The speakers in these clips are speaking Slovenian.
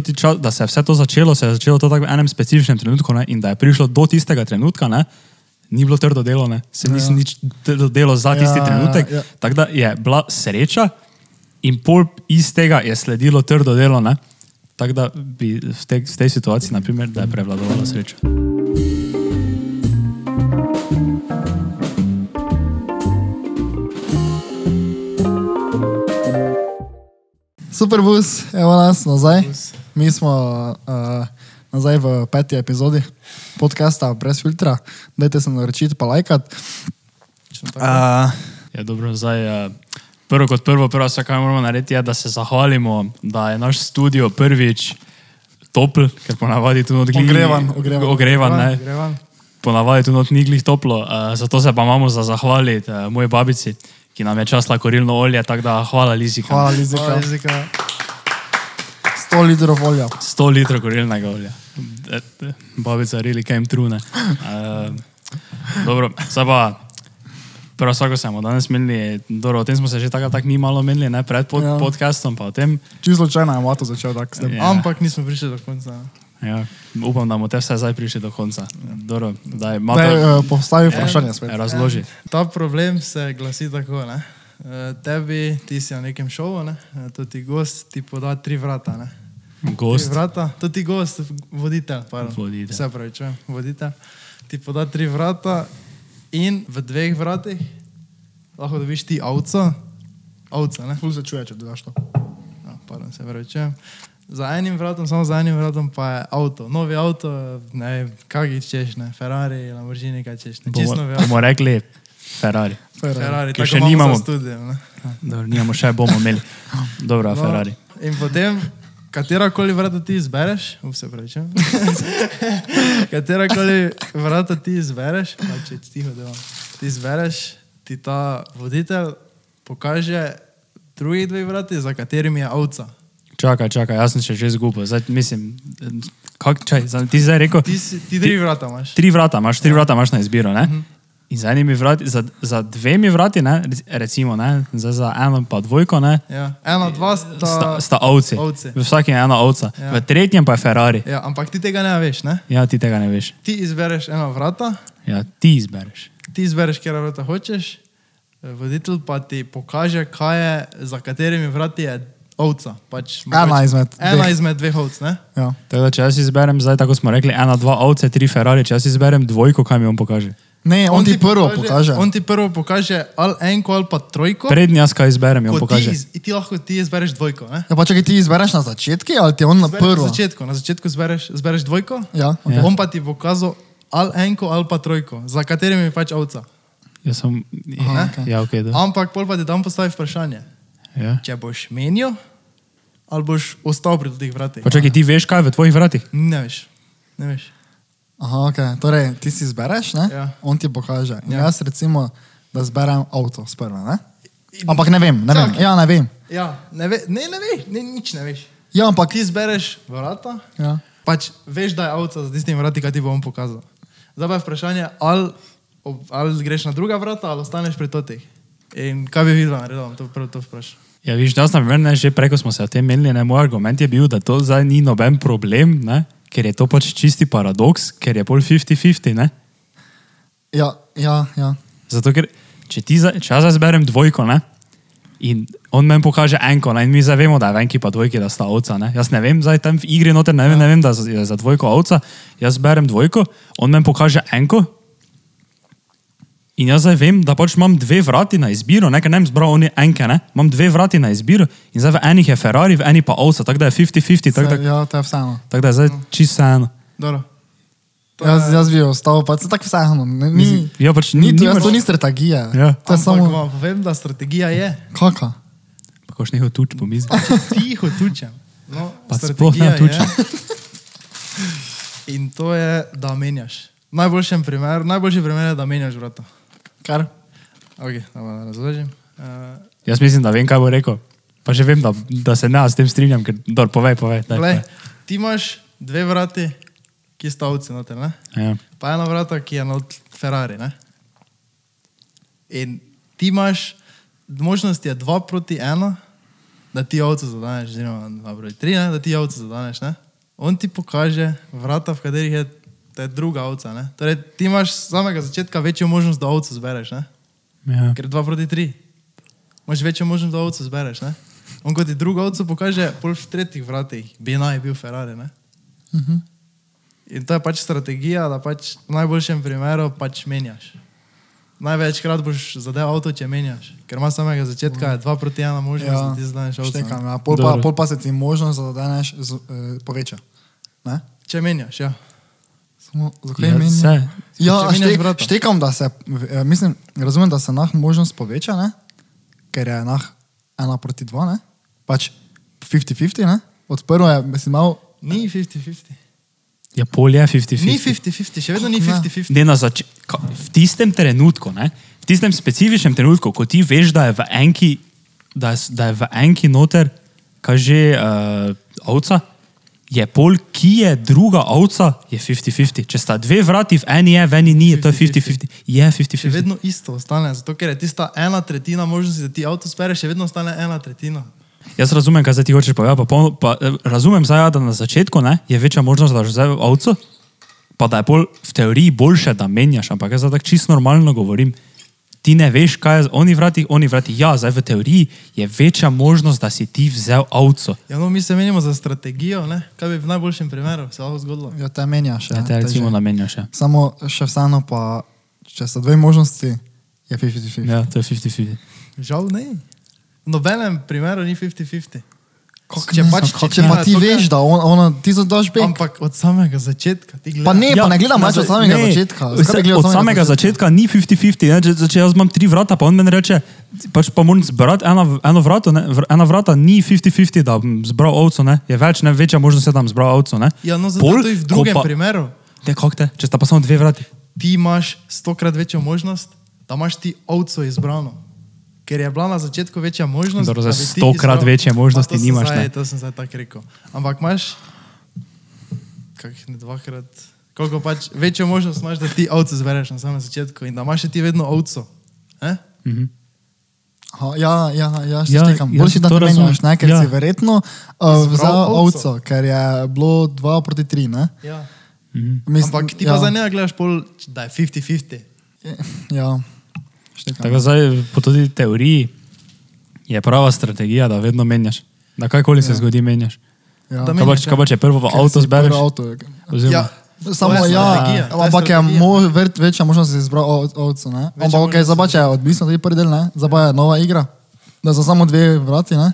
ti čas, da se je vse to začelo, se je začelo to tako v enem specifičnem trenutku ne, in da je prišlo do tistega trenutka, ne, ni bilo trdo delo, ne, se nisi nič trdo delo za tisti Ja, trenutek. ja. Tako da je bila sreča in pol iz tega je sledilo trdo delo. Ne. Tako da bi v tej, v tej situaciji, naprimer, da je prevladovala sreča. Super bus, evo nas nazaj. Mi smo uh, nazaj v peti epizodi podcasta brez filtra. Dajte se naročiti pa lajkat. Uh, Je dobro, zdaj. Uh, Prvo kot prvo, prvo, vse, kar moramo narediti, je, da se zahvalimo, da je naš studio prvič topl, ker ponavadi tu odgledi. Ogrevan, ogrevan. ogrevan ne. Grevan. ponavadi tu not ni glih toplo, uh, zato se pa imamo za zahvaliti uh, moji babici, ki nam je časla korilno olje, tako da hvala Lizika. hvala, Lizika. Hvala, jezika. 100 litrov olja. 100 litrov korilnega olja. E, e, Babica really came true. ne. Uh, dobro, zdaj pa. Prvo, vsako smo danes imeli, dobro, o tem smo se že tako tak mi malo menili, ne pred pod, Ja. ja. podcastom, pa o tem. Čisto slučajno je Mato začel tako s tem. Ja. Ampak nismo prišli do konca. Ja, upam, da bomo te vse zdaj prišli do konca. Dobro, daj, Daj, Mato, uh, postavi vprašanje spet. razloži. Ta problem se glasi tako. Ne? Eh, Tebi, ti si na nekem šovu, ne? Eh, to ti gost ti poda tri vrata. Ne? Gost. Vrata, to ti gost, voditelj. Voditelj. Vse pravi, če voditelj. Ti poda tri vrata in v dveh vratih lahko dobiš ti avca. Avca, ne? Ful se čuje, če dodaš to. No, pardon, se pravi, če. Za enim vratom, samo za enim vratom pa je avto. Novi avto, ne vem, kak češ, ne, Ferrari, Lamborghini, kaj češ, ne, čisto Bomo, novi avto. bomo rekli Ferrari. Ferrari. Ferrari, tako še imamo nimamo. ne. Dobro, nimamo še, bomo imeli. Dobro, no. Ferrari. In potem, katera koli vrata ti izbereš, vse pravi, če. katera koli vrata ti izbereš, pa če ti tiho delam, ti izbereš, ti ta voditelj pokaže drugi dve vrati, za katerimi je avca. Čakaj, čakaj, jaz sem še že zgubil. Zdaj, mislim, kak, čaj, zdaj, ti zdaj rekel, Ti, si, ti tri vrata imaš. tri vrata imaš, tri vrata imaš na izbiro. Ne? In za, enimi vrati, za, za dvemi vrati, ne, recimo, ne, zdaj za eno pa dvojko, ne, Ja. Ena, dva sta, sta, sta ovci. ovci. V vsakem je ena ovca, Ja. v tretjem pa je Ferrari. Ja, ampak ti tega ne veš, ne? Ja, ti tega ne veš. Ti izbereš eno vrata, Ja, ti izbereš. ti izbereš, kje vrata hočeš, voditelj pa ti pokaže, kaj je, za katerimi vrati je ovca. Pač, Ena mogoče- izmed Ena dveh. izmed dveh ovc, ne? Ja. Tako da, če jaz izberem, zdaj tako smo rekli, ena, dva ovce, tri Ferrari, če jaz izberem dvojko, kaj mi on pokaže. Ne, on, on ti prvo pokaže. On ti prvo pokaže ali enko ali pa trojko. Prednji jaz kaj izberem, on ko ti, pokaže. iz, ti lahko ti izbereš dvojko. Ne? Ja, pa če ti izbereš na začetku ali ti on na Izbereš prvo? Na začetku, na začetku zbereš, zbereš dvojko, Ja, Ja. okay. on pa ti bo pokazal ali enko ali pa trojko, za katerimi je pač ovca. Jaz sem. Aha, Ja, ja, okay, da. Ampak pol pa ti tam postavi vprašanje. Ja. Če boš menil, ali boš ostal pri teh vratih. Počakaj, ti veš, kaj je v tvojih vratih? Ne veš. Ne veš. Aha, okay. Torej, ti si izbereš, ne? Ja. on ti pokaže. In Ja. jaz recimo, da zberem avto sprva. Ne? Ampak ne vem, ne vem. Čakaj. Ja, ne vem. Ja, ne, ve, ne, ne veš, ne, nič ne veš. Ja, ampak Ti zbereš vrata, ja. pač veš, da je avto za tistimi vrati, kaj ti bo on pokazal. Zdaj pa je vprašanje, ali, ali greš na druga vrata, ali ostaneš pri totih. In kaj bi videl, naredil, to prvo to vprašam. Ja, viš, jaz na primer, že preko smo se o tem menili, ne, moj argument je bil, da to zdaj ni noben problem, ne, ker je to pač čisti paradoks, ker je pol 50-50, ne. Ja, ja, ja. Zato, ker če, ti, za- če jaz zdaj zberem dvojko, ne, in on meni pokaže enko, ne, in mi zdaj vemo, da je v enki pa dvojki, da sta ovca, ne. Jaz ne vem, zdaj tam v igri noter, ne vem, ne vem da je za dvojko ovca, jaz zberem dvojko, on meni pokaže enko, In jaz zdaj vem, da pač imam dve vrati na izbiro, ne, ker ne vem, zbral oni enke, ne, imam dve vrati na izbiro in zdaj v enih je Ferrari, v eni pa ovca, tako da je 50-50, tako da, Se, ja, to je vseeno. tak da je zdaj čisto vseeno. Dobro. Jaz, jaz bi ostal, pa se tako vseeno. Ne, ni, Ja, pač ni, ni, to, nimaš- to ni strategija. Ja. To je samo. vam povem, da strategija je, Kaka? Pa koš nekaj tuč po mizi. tiho tučem. No, Pa sploh ne strategija tučem. In to je, da menjaš. Najboljši primer, najboljši primer je, da menjaš vrata. Kar? Okay, razložim. Uh, Jaz mislim, da vem, kaj bo rekel. Pa že vem, da, da se ne s tem strinjam, ker dor, povej, povej. Daj, Glej, povej. ti imaš dve vrati, ki sta ovci noter, ne? Ja. pa ena vrata, ki je not Ferrari. Ne? In ti imaš, možnost je 2 proti 1, da ti avto zadaneš, oziroma na broj tri, ne, da ti avto zadaneš, ne? on ti pokaže vrata, v katerih je ta druga avca. Ne? Torej, ti imaš z samega začetka večjo možnost, da avto zbereš, ne? Ja. ker je dva proti tri. Imaš večjo možnost, da avto zbereš. Ne? On kot ti drugo avto pokaže, pol v tretjih vratih, bi naj bil Ferrari. Ne? In to je pač strategija, da pač v najboljšem primeru pač menjaš. Največkrat boš zadev avto, če menjaš, ker imaš samega začetka je dva proti ena možnost, ja, da ti znaš avto. štekam, ja. pol, pa, pol pa se ti možnost, da daneš z, eh, poveča. Ne? Če menjaš, ja. Samo, zakaj Ja, meni? saj. Ja, štek, štekam, da se, eh, mislim, razumem, da se nah možnost poveča, ne? ker je nah ena proti dva, ne? pač 50-50, ne? od prvo je, mislim, mal, Ni 50-50. Ja, pol je 50-50. Ni 50-50, še vedno ni Kako ne? 50-50. Ne na zač... ka- V tistem trenutku, ne? v tistem specifičnem trenutku, ko ti veš, da je v enki, da je, da je v enki noter, kaže uh, ovca, je pol, ki je druga ovca, je 50-50. Če sta dve vrati, v eni je, v eni ni, je to 50-50. Je Še 50-50. vedno isto ostane, zato ker je tista ena tretjina možnosti, da ti avto spereš, še vedno ostane ena tretjina. Jaz razumem, kaj zdaj ti hočeš povedati. Pa, polno- pa, eh, razumem zdaj, da na začetku ne, je večja možnost, da boš vzel ovco, pa da je pol v teoriji boljše, da menjaš, ampak jaz zdaj tako čisto normalno govorim. Ti ne veš, kaj je z oni vrati, oni vrati. Ja, zdaj v teoriji je večja možnost, da si ti vzel ovco. Ja, no, mi se menimo za strategijo, ne? kaj bi v najboljšem primeru se lahko zgodilo. ja, te menjaš. Ja, te recimo namenjaš. Ja. Samo še vseeno pa, če so dve možnosti, je 50-50. ja, to je 50-50. Žal ne. V nobenem primeru ni 50-50. Kako Če pač- Če, če pa ti to, veš, da on, ona, ti zadaš bek. Ampak od samega začetka ti gledaš. Pa ne, pa ne gledam več od samega Ja, ne, začetka. vse- gledal Od samega začetka ni 50-50. ne, Če, če jaz imam tri vrata, pa on meni reče, pač pa moram zbrati eno, eno vrato, ne, ena vrata ni 50-50, da bom zbral ovco, ne, je več, ne, večja možnost je, da bom zbral ovco. Ne. Ja, no, zato Pol, tudi v drugem pa- primeru. Ne, kako te, če sta pa samo dve vrati. ti imaš stokrat večjo možnost, da imaš ti ovco izbrano. Ker je bila na začetku večja možnost. Dobro, da za stokrat večje možnosti Pa nimaš, Zdaj, ne. to sem zdaj tako rekel. Ampak imaš, kakih ne dvakrat, koliko pač večjo možnost imaš, da ti ovco zbereš na samem začetku in da imaš še ti vedno ovco. Eh? Mhm. Aha, ja, ja, ja, Ja, štekam. jaz Boljši, da to razumem. ne, ker Ja. si verjetno uh, vzel ovco. ker je bilo 2 proti 3. Ne? Ja. Mhm. Mislim, Ampak ti ja, pa za njega gledaš pol, da je 50-50. Ja, štekam. Tako zdaj, po tudi teoriji, je prava strategija, da vedno menjaš. Da karkoli se Ja. zgodi, menjaš. Ja. Kaj pa, menjaš, če- kaj pa če prvo v avto zbereš? Avto, Oziroma, Ja, Samo je ja, je ampak je mo, ver, večja možnost, da si izbral ov- ovco. Ampak ok, možnost. zdaj pa če je odvisno tudi prvi del, ne? zdaj je nova igra, da so samo dve vrati. Ne?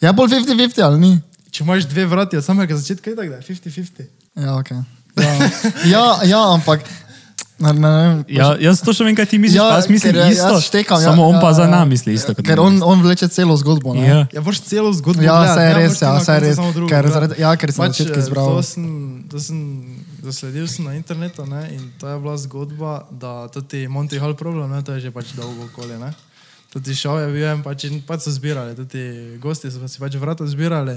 Je bolj 50-50 ali ni? Če imaš dve vrati od samega začetka, je tako, da je 50-50. Ja, ok. Ja, ja, ja ampak. Ne, ne, ne, Ja, jaz točno vem, kaj ti misliš, ja, jaz mislim ker je- isto. Jaz štekam, samo ja, on pa ja, za ja. nami misli isto. kot Ker on, on vleče celo zgodbo. Ne? Ja. Ja, boš celo zgodbo. Ja, saj je ne res, ja, saj je res. samo drugo Ker gledati. zaradi- ja, ker sem na začetku eh, izbral. To sem, to sem zasledil sem na internetu ne, in to je bila zgodba, da tudi Monty Hall problem, ne, to je že pač dolgo okolje. Ne. Tudi šel je bil en, pač, in pač so zbirali, tudi gosti so si pač vrata zbirali.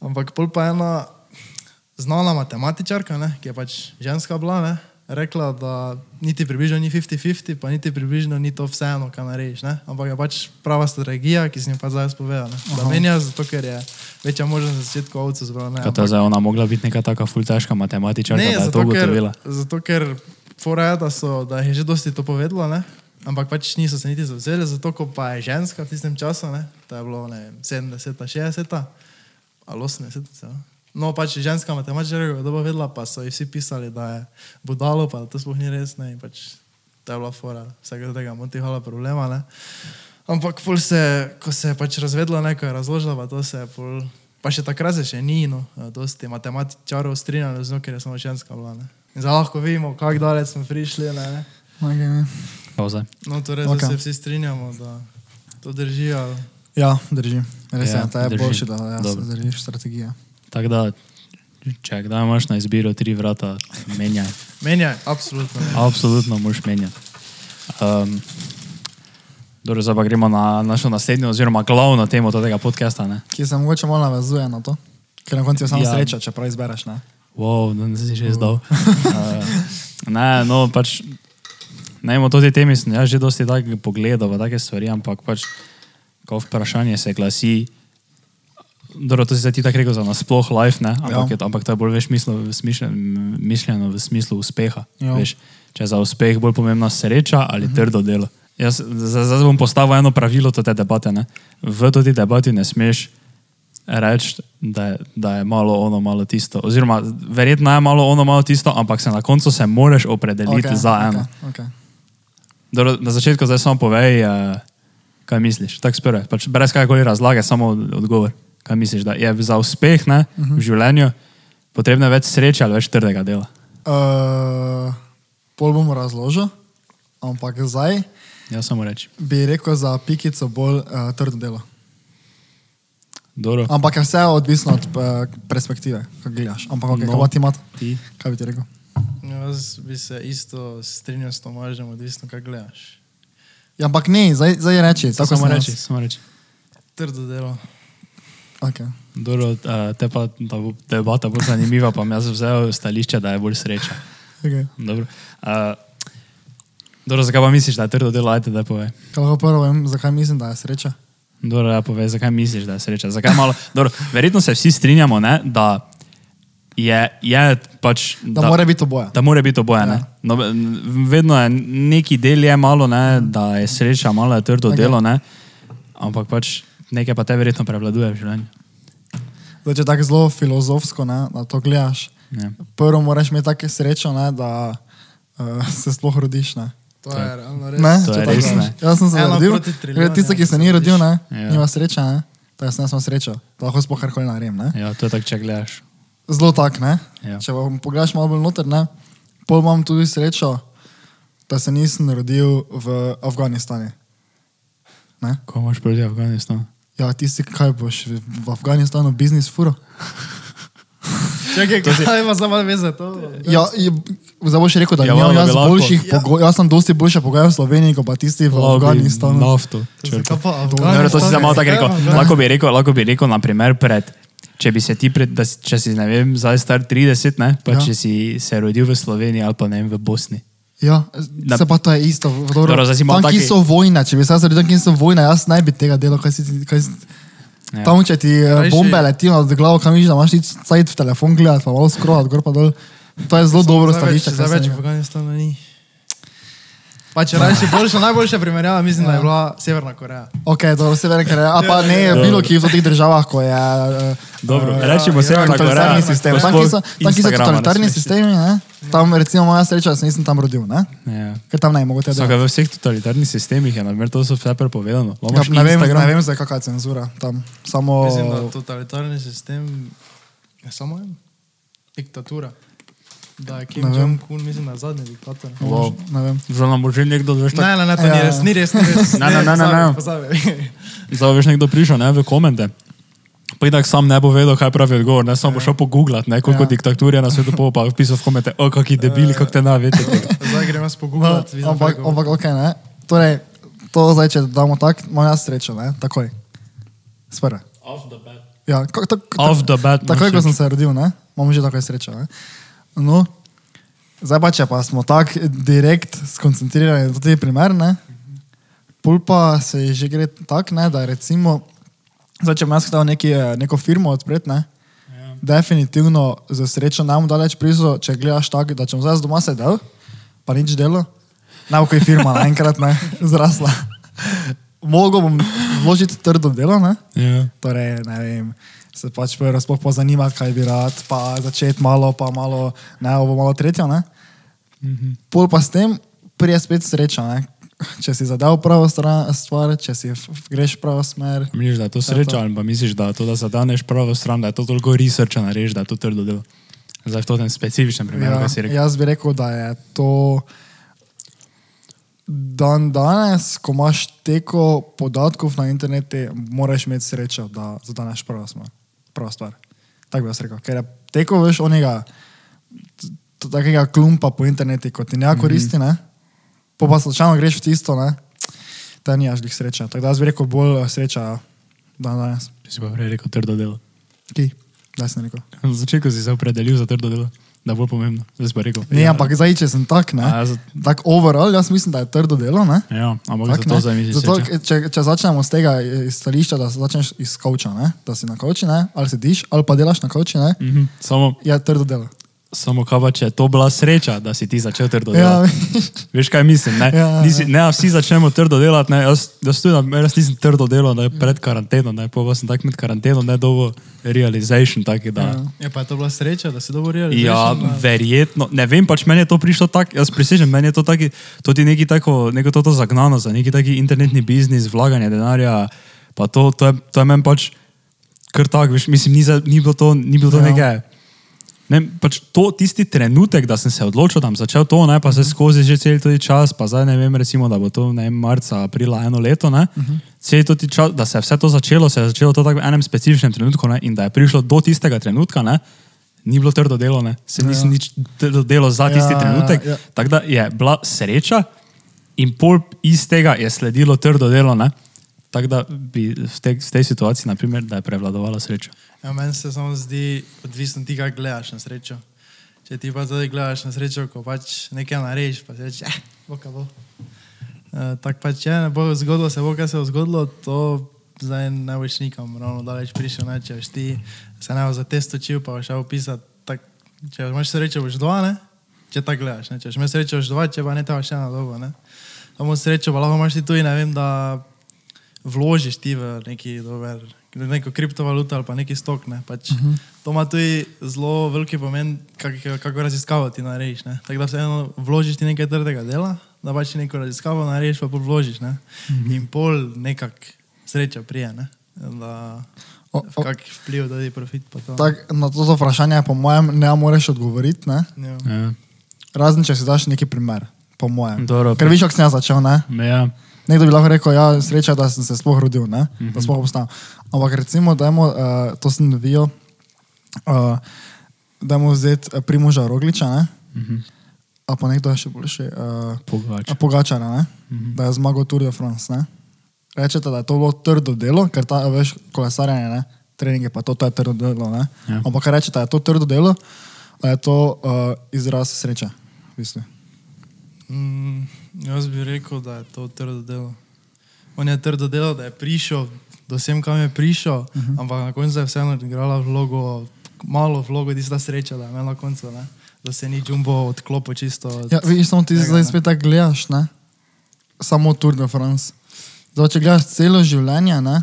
Ampak pol pa ena znana matematičarka, ne, ki je pač ženska bila, ne, rekla, da niti približno ni 50-50, pa niti približno ni to vseeno, kaj narediš. Ne? Ampak je pač prava strategija, ki sem jo pač zdaj povedal. Ne? Da menjaš, zato ker je večja možnost na začetku ovce zbral. Ne, Kaj to je zdaj ona mogla biti neka taka ful težka matematičarka, ne da je to zato, ker, ugotovila. zato ker fora je, da, so, da je že dosti to povedalo, ne? ampak pač niso se niti zavzeli, zato ko pa je ženska v tistem času, ne? to je bilo ne, vem, 70, 60 ali 80. No, pač ženska matematičarka je dobro vedela, pa so ji vsi pisali, da je budalo, pa to sploh ni res. Ne, in pač to je bila fora, vsega tega motihala problema. Ne. Ampak pol se, ko se je pač razvedla, neko je razložila, pa to se je pol, pa še takrat se še ni, no, dosti matematičarov strinjalo z njo, ker je samo ženska bila. Ne. In zdaj lahko vidimo, kako daleč smo prišli. Ne, ne. Okay. Zdaj? No, torej, Ok. okay. se vsi strinjamo, da to drži. Ali... Ja, drži. Res Ja, je, ta je boljši, da ja, se Dobro. držiš strategije. Tako da, če kdaj imaš na izbiro tri vrata, menjaj. Menjaj, absolutno. Ne. Absolutno moraš menjati. Um, dobro, zdaj pa gremo na našo naslednjo, oziroma glavno temo tega podcasta. Ne? Ki se mogoče malo navezuje na to, ker na koncu je samo Ja. ja. sreča, če prav izbereš. Ne? Wow, da si že zdal. Uh, ne, no, pač, ne, o tej temi sem jaz že dosti pogledal, pa take stvari, ampak pač, Kao vprašanje se glasi, dobro, to si zdaj ti tako rekel za nasploh life, ne? Ampak, Ja. je, ampak to je bolj veš mislo, smišljen, mišljeno v smislu uspeha. Ja. Veš, če je za uspeh bolj pomembna sreča ali Mhm. trdo delo. Jaz zdaj bom postavil eno pravilo te debate. Ne? V toti debati ne smeš reči, da, je- da je malo ono, malo tisto. Oziroma, verjetno je malo ono, malo tisto, ampak se na koncu se moraš opredeliti Ok, za eno. ok, ok. Dobro, na začetku zdaj samo povej, uh, kaj misliš. Tako sprve, pač brez kakorkoli razlage, samo od- odgovor. Kaj misliš, da je za uspeh ne, uh -huh. v življenju potrebno več sreče ali več trdega dela? Uh, pol bom razložil, ampak zdaj Jaz samo reči. bi rekel za pikico bolj uh, trdo delo. Dobro. Ampak je vse odvisno od uh, perspektive, kako gledaš. Ampak okay, No. no. kaj ti imaš? Ti? Kaj bi ti rekel? Jaz bi se isto strinjal s Tomažem, odvisno kaj gledaš. Ja, ampak ne, zdaj, zdaj reči. Tako Samo reči, samo reči. Trdo delo. Okay. Dobro, uh, te pa da bo debata bolj zanimiva, pa jaz vzel stališče, da je bolj sreča. Okay. Dobro. Uh, dobro, zakaj pa misliš, da je trdo delo? Ajde, da povej. Kaj lahko prvo vem, zakaj mislim, da je sreča? Dobro, ja, povej, zakaj misliš, da je sreča? Zakaj malo? Dobro, verjetno se vsi strinjamo, ne, da je, je pač. Da, da mora biti oboje. Da mora biti oboje. Ja. Ja. No, vedno je neki del je malo, ne, da je sreča, malo je trdo Ok. okay. delo, ne, ampak pač nekaj pa te verjetno prevladuje v življenju. Zdaj, če tako zelo filozofsko ne, na to gledaš, Ja. prvo moraš imeti tako srečo, ne, da uh, se sploh rodiš. Ne. To je realno res. Ne, To je res, ne. Jaz sem se Eno rodil, trilijonu, tisti, ki se ni rodil, ne, Ja. nima sreče, ne. To jaz nisem srečo, da lahko sploh karkoli naredim. Ne. ja, to je tako, če gledaš. Zelo tak, ne. Ja. Če pa pogledaš malo bolj noter, ne, pol imam tudi srečo, da se nisem rodil v Afganistanu. Ne? Ko imaš proti Afganistanu? Ja, ti si kaj boš v, v Afganistanu, biznis furo? Čakaj, kaj ima za malo veze to? Ja, je- zdaj boš rekel, da Ja, imam jaz boljših Ja. pogojev, jaz sem dosti boljše pogoje v Sloveniji, kot pa tisti v Afganistanu. Nafto. Dobro, to si malo tako rekel. Lahko bi rekel, lahko bi rekel naprimer, pred, če bi se ti, pred, da, si- če si, ne vem, zdaj star 30, ne, pa ja. če si se rodil v Sloveniji ali pa ne vem, v Bosni. Ja, se pa to je isto. Dobro, Dobro, tam, ki taki- so vojne, če bi se jaz rodil tam, ki so vojne, jaz ne bi tega delal. Kaj si, ti- kaj si, Ja. Tam, če ti eh, Rajši- bombe letijo nad glavo, kam vidiš, da imaš ti cajt v telefon gledati, pa malo skrolat, gor pa dol. To je zelo dobro Zdaj več- stališče. Zdaj kaj več v. Afganistanu ni. Pa če rečeš, boljša, najboljša primerjava, mislim, da je bila Severna Koreja. Ok, dobro, severna Koreja. A pa ne, Dobro. bilo ki v teh državah, ko je. eh, Dobro, eh, rečemo ja, Severna Koreja. sistem. Tam, ki so, tam, ki so totalitarni sistemi, ne? tam recimo moja sreča, da se nisem tam rodil, ne? Ja. ker tam ne mogo tega. Saka, v vseh totalitarnih sistemih je, naprimer, to so vse prepovedano. Ja, ne, vem, ne vem, zdaj kakšna je cenzura tam. Samo, Mislim, da totalitarni sistem je samo en. Diktatura. Da je Kim. Jong-un, mislim, da je zadnji diktator. Wow. ne vem. Že nam bo že nekdo, veš, tako, Ne, ne, ne, to ni Ja. res, ni res, ni res. Ne, ne, ne, ne, ne. Zdaj veš nekdo prišel ne, v komente. Pa itak sam ne bo vedel, kaj pravi odgovor, ne, samo bo šel pogooglati, ne, koliko Ja. ja. diktatur je na svetu, pol pa pisal v komente, o, kakšni debili, kako te navete. Zdaj grem jaz No, pogooglati. vidim, ampak, ampak ok, ne. Torej, to zdaj, če damo tako, imam jaz srečo, ne, takoj. Sprve. Ja, kako, tak, Off the bat. Takoj, ko imaš sem se rodil, ne, imam že takoj srečo. Ne? No, zdaj pa, če pa smo tako direkt skoncentrirani na te primer, ne, pulpa se ji že gre tako, ne, da recimo, zdaj, če bi jaz hotel neki, neko firmo odpreti, ne, Ja. definitivno za srečo nam daleč prizo, če gledaš tako, da če bom zdaj doma sedel, pa nič delo, ne bo kaj firma naenkrat ne, zrasla. Mogo bom vložiti trdo delo, ne? Ja. Torej, ne vem, se pač prvo sploh pozanimati, kaj bi rad, pa začeti malo, pa malo, ne, ovo malo tretjo, ne. Mhm. Pol pa s tem prije spet sreča, ne. Če si zadev pravo stran, stvar, če si greš pravo smer. Misliš, da je to To je sreča, to. ali pa misliš, da to, da zadaneš pravo stran, da je to toliko researcha narediš, da je to trdo delo. Zdaj v tem specifičnem primeru, Ja, kaj si rekel. jaz bi rekel, da je to dan danes, ko imaš teko podatkov na internetu, moraš imeti srečo, da zadaneš pravo smer, pravo stvar. Tako bi jaz rekel. Ker je teko, veš, onega takega klumpa po internetu, kot ti ne koristi, ne? Po pa slučajno greš v tisto, ne? Ta ni až glih sreča. Tako da jaz bi rekel bolj eh, sreča dan danes. Ti si pa prej rekel trdo delo. Ki? Daj sem rekel. Na začetku si se opredelil za trdo delo. Da bolj pomembno. Zdaj pa rekel. Ne, ampak zdaj, če sem tak, ne. A, za- Tak overall, jaz mislim, da je trdo delo, ne. Ja, ampak Tak, zato ne. zdaj misliš. Zato, če, če začnemo z tega stališča, da začneš iz kavča, ne? da si na kavču, ne? ali sediš, ali pa delaš na kavču, ne? Mhm, Samo, je trdo delo. Samo kaj pa, če je to bila sreča, da si ti začel trdo Ja, delati. Veš kaj mislim? Ne, Ja, ja, Nisi, ne a vsi začnemo trdo delati. Ne, jaz, jaz, tudi, jaz nisem trdo delal ne, pred karanteno, ne, pa sem tak med karanteno, ne dobo realization. Taki, da, Je pa je to bila sreča, da si dobro Ja, realiziral? verjetno. Ne vem, pač meni je to prišlo tako, jaz prisežem, meni je to taki, to ti neki tako, neko toto zagnano za neki taki internetni biznis, vlaganje denarja, pa to, to je, to je meni pač kar tako, veš, mislim, ni, za, ni bilo to, ni bilo to Ja. ja. nekaj. Ne, pač to, tisti trenutek, da sem se odločil, da bom začel to, ne, pa se skozi že cel tudi čas, pa zdaj ne vem, recimo, da bo to vem, marca, aprila eno leto, ne, uh -huh. cel tudi čas, da se je vse to začelo, se je začelo to tako v enem specifičnem trenutku ne, in da je prišlo do tistega trenutka, ne, ni bilo trdo delo, ne, se nisem nič trdo delo za tisti Ja, trenutek, ja. tako da je bila sreča in pol iz tega je sledilo trdo delo, ne, tako da bi v, te, v tej situaciji, naprimer, da je prevladovala sreča. Ja, meni se samo zdi, odvisno ti, kaj gledaš na srečo. Če ti pa zdaj gledaš na srečo, ko pač nekaj narediš, pa si rečeš, eh, bo kaj bo. E, Tako pač je, ne bo zgodilo se, bo kaj se bo zgodilo, to zdaj ne boš nikam ravno daleč prišel, ne, če ti se ne bo za test učil, pa boš šel pisati, tak, če imaš srečo, boš dva, ne, če tako gledaš, ne, če imaš srečo, boš dva, če pa ne, te boš še na dolgo, ne. Samo srečo, pa lahko imaš ti tudi, ne vem, da vložiš ti v neki dober, neko kriptovaluto ali pa neki stok. Ne? Pač, uh -huh. To ima tudi zelo veliki pomen, kak, kako raziskavo ti narediš. ne. Tako da vseeno vložiš ti nekaj trdega dela, da pač neko raziskavo narediš, pa pol vložiš. Ne? Uh -huh. In pol nekak sreča prije. Ne? Da, O- o- kak vpliv tudi profit. pa to. Tak, na to vprašanje, po mojem, ne moreš odgovoriti, ne? Ja. Ja. razen če si daš neki primer, po mojem. Dobro, Ker veš, kako sem jaz začel, ne? Ja. Nekdo bi lahko rekel, ja, sreča, da sem se sploh rodil, ne? Mhm. da sploh obstajam. Ampak recimo, dajmo, uh, to sem videl, uh, dajmo vzeti uh, Primoža Rogliča, ne? Mhm. a pa nekdo je še boljši, uh, Pogača. Pogačara, ne? Mhm. da je zmagal Tour de France. Ne? Rečete, da je to bilo trdo delo, ker ta, veš, kolesarjenje, ne? trening je pa to, to je trdo delo. Ne? Ja. Ampak rečete, da je to trdo delo, da je to uh, izraz sreče. v bistvu. Mm, jaz bi rekel, da je to trdo delo. On je trdo delo, da je prišel do sem, kam je prišel, uh -huh. ampak na koncu je vseeno igrala vlogo, malo vlogo, tista sreča, da je imela na koncu, ne? da se ni jumbo odklopil čisto. Od... Ja, vidiš, samo ti tega, zdaj spet tako gledaš, ne? samo Tour de France. Zdaj, če gledaš celo življenje, ne?